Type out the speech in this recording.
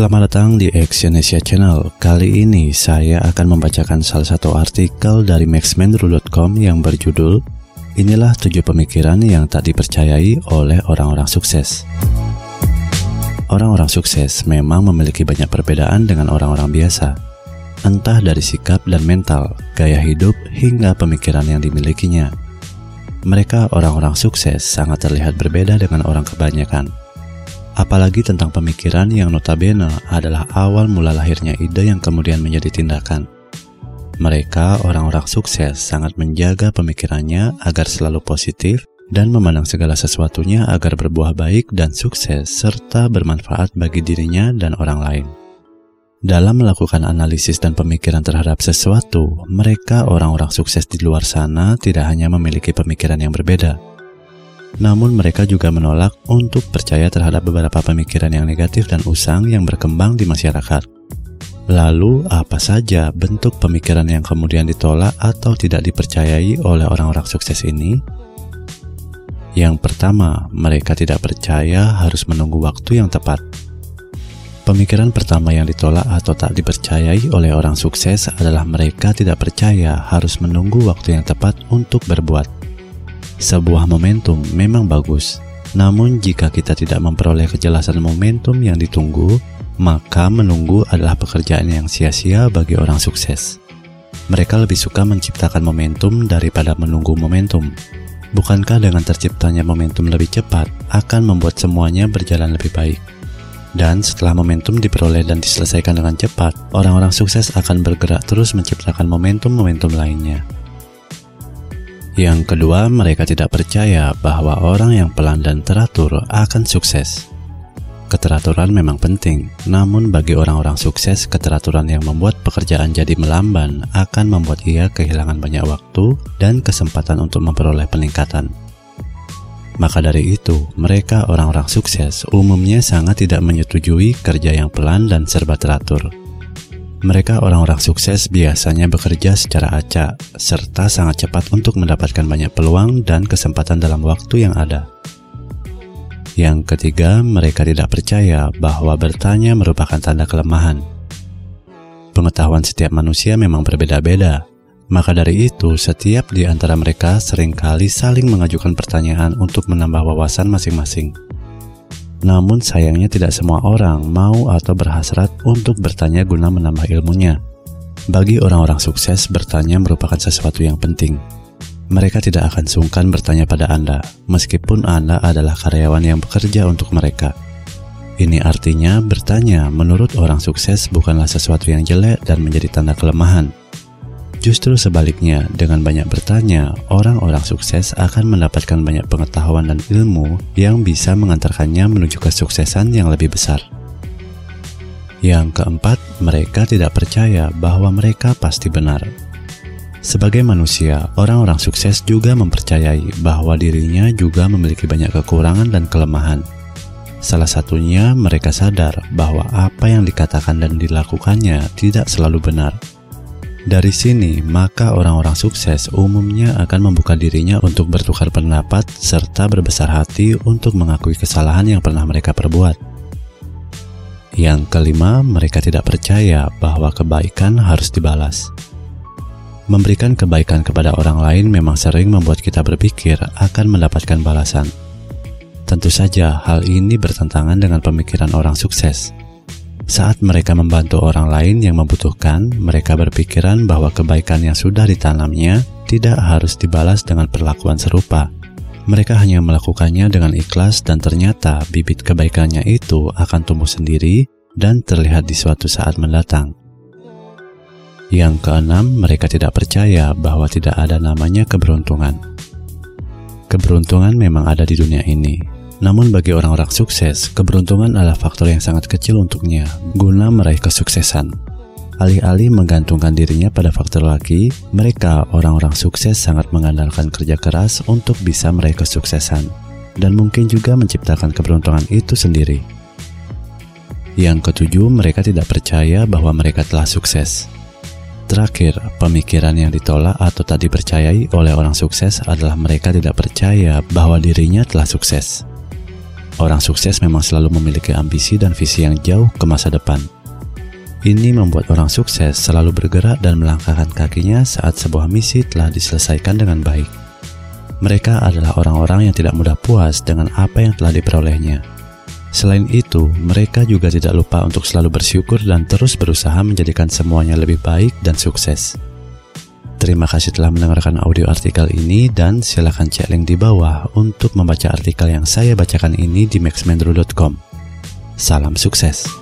Selamat datang di Exyonesia Channel. Kali ini saya akan membacakan salah satu artikel dari maxmenru.com yang berjudul Inilah tujuh pemikiran yang tak dipercayai oleh orang-orang sukses. Orang-orang sukses memang memiliki banyak perbedaan dengan orang-orang biasa. Entah dari sikap dan mental, gaya hidup, hingga pemikiran yang dimilikinya. Mereka orang-orang sukses sangat terlihat berbeda dengan orang kebanyakan apalagi tentang pemikiran yang notabene adalah awal mula lahirnya ide yang kemudian menjadi tindakan. Mereka, orang-orang sukses, sangat menjaga pemikirannya agar selalu positif dan memandang segala sesuatunya agar berbuah baik dan sukses serta bermanfaat bagi dirinya dan orang lain. Dalam melakukan analisis dan pemikiran terhadap sesuatu, mereka orang-orang sukses di luar sana tidak hanya memiliki pemikiran yang berbeda, namun mereka juga menolak untuk percaya terhadap beberapa pemikiran yang negatif dan usang yang berkembang di masyarakat. Lalu, apa saja bentuk pemikiran yang kemudian ditolak atau tidak dipercayai oleh orang-orang sukses ini? Yang pertama, mereka tidak percaya harus menunggu waktu yang tepat. Pemikiran pertama yang ditolak atau tak dipercayai oleh orang sukses adalah mereka tidak percaya harus menunggu waktu yang tepat untuk berbuat. Sebuah momentum memang bagus, namun jika kita tidak memperoleh kejelasan momentum yang ditunggu, maka menunggu adalah pekerjaan yang sia-sia bagi orang sukses. Mereka lebih suka menciptakan momentum daripada menunggu momentum. Bukankah dengan terciptanya momentum lebih cepat akan membuat semuanya berjalan lebih baik? Dan setelah momentum diperoleh dan diselesaikan dengan cepat, orang-orang sukses akan bergerak terus menciptakan momentum-momentum lainnya. Yang kedua, mereka tidak percaya bahwa orang yang pelan dan teratur akan sukses. Keteraturan memang penting, namun bagi orang-orang sukses, keteraturan yang membuat pekerjaan jadi melamban akan membuat ia kehilangan banyak waktu dan kesempatan untuk memperoleh peningkatan. Maka dari itu, mereka orang-orang sukses umumnya sangat tidak menyetujui kerja yang pelan dan serba teratur. Mereka orang-orang sukses biasanya bekerja secara acak, serta sangat cepat untuk mendapatkan banyak peluang dan kesempatan dalam waktu yang ada. Yang ketiga, mereka tidak percaya bahwa bertanya merupakan tanda kelemahan. Pengetahuan setiap manusia memang berbeda-beda, maka dari itu setiap di antara mereka sering kali saling mengajukan pertanyaan untuk menambah wawasan masing-masing. Namun sayangnya tidak semua orang mau atau berhasrat untuk bertanya guna menambah ilmunya. Bagi orang-orang sukses, bertanya merupakan sesuatu yang penting. Mereka tidak akan sungkan bertanya pada Anda, meskipun Anda adalah karyawan yang bekerja untuk mereka. Ini artinya bertanya menurut orang sukses bukanlah sesuatu yang jelek dan menjadi tanda kelemahan, Justru sebaliknya, dengan banyak bertanya, orang-orang sukses akan mendapatkan banyak pengetahuan dan ilmu yang bisa mengantarkannya menuju kesuksesan yang lebih besar. Yang keempat, mereka tidak percaya bahwa mereka pasti benar. Sebagai manusia, orang-orang sukses juga mempercayai bahwa dirinya juga memiliki banyak kekurangan dan kelemahan. Salah satunya, mereka sadar bahwa apa yang dikatakan dan dilakukannya tidak selalu benar dari sini, maka orang-orang sukses umumnya akan membuka dirinya untuk bertukar pendapat serta berbesar hati untuk mengakui kesalahan yang pernah mereka perbuat. Yang kelima, mereka tidak percaya bahwa kebaikan harus dibalas. Memberikan kebaikan kepada orang lain memang sering membuat kita berpikir akan mendapatkan balasan. Tentu saja, hal ini bertentangan dengan pemikiran orang sukses. Saat mereka membantu orang lain yang membutuhkan, mereka berpikiran bahwa kebaikan yang sudah ditanamnya tidak harus dibalas dengan perlakuan serupa. Mereka hanya melakukannya dengan ikhlas dan ternyata bibit kebaikannya itu akan tumbuh sendiri dan terlihat di suatu saat mendatang. Yang keenam, mereka tidak percaya bahwa tidak ada namanya keberuntungan. Keberuntungan memang ada di dunia ini, namun bagi orang-orang sukses, keberuntungan adalah faktor yang sangat kecil untuknya guna meraih kesuksesan. Alih-alih menggantungkan dirinya pada faktor laki, mereka orang-orang sukses sangat mengandalkan kerja keras untuk bisa meraih kesuksesan dan mungkin juga menciptakan keberuntungan itu sendiri. Yang ketujuh, mereka tidak percaya bahwa mereka telah sukses. Terakhir, pemikiran yang ditolak atau tak dipercayai oleh orang sukses adalah mereka tidak percaya bahwa dirinya telah sukses. Orang sukses memang selalu memiliki ambisi dan visi yang jauh ke masa depan. Ini membuat orang sukses selalu bergerak dan melangkahkan kakinya saat sebuah misi telah diselesaikan dengan baik. Mereka adalah orang-orang yang tidak mudah puas dengan apa yang telah diperolehnya. Selain itu, mereka juga tidak lupa untuk selalu bersyukur dan terus berusaha menjadikan semuanya lebih baik dan sukses. Terima kasih telah mendengarkan audio artikel ini dan silakan cek link di bawah untuk membaca artikel yang saya bacakan ini di maxmendro.com. Salam sukses.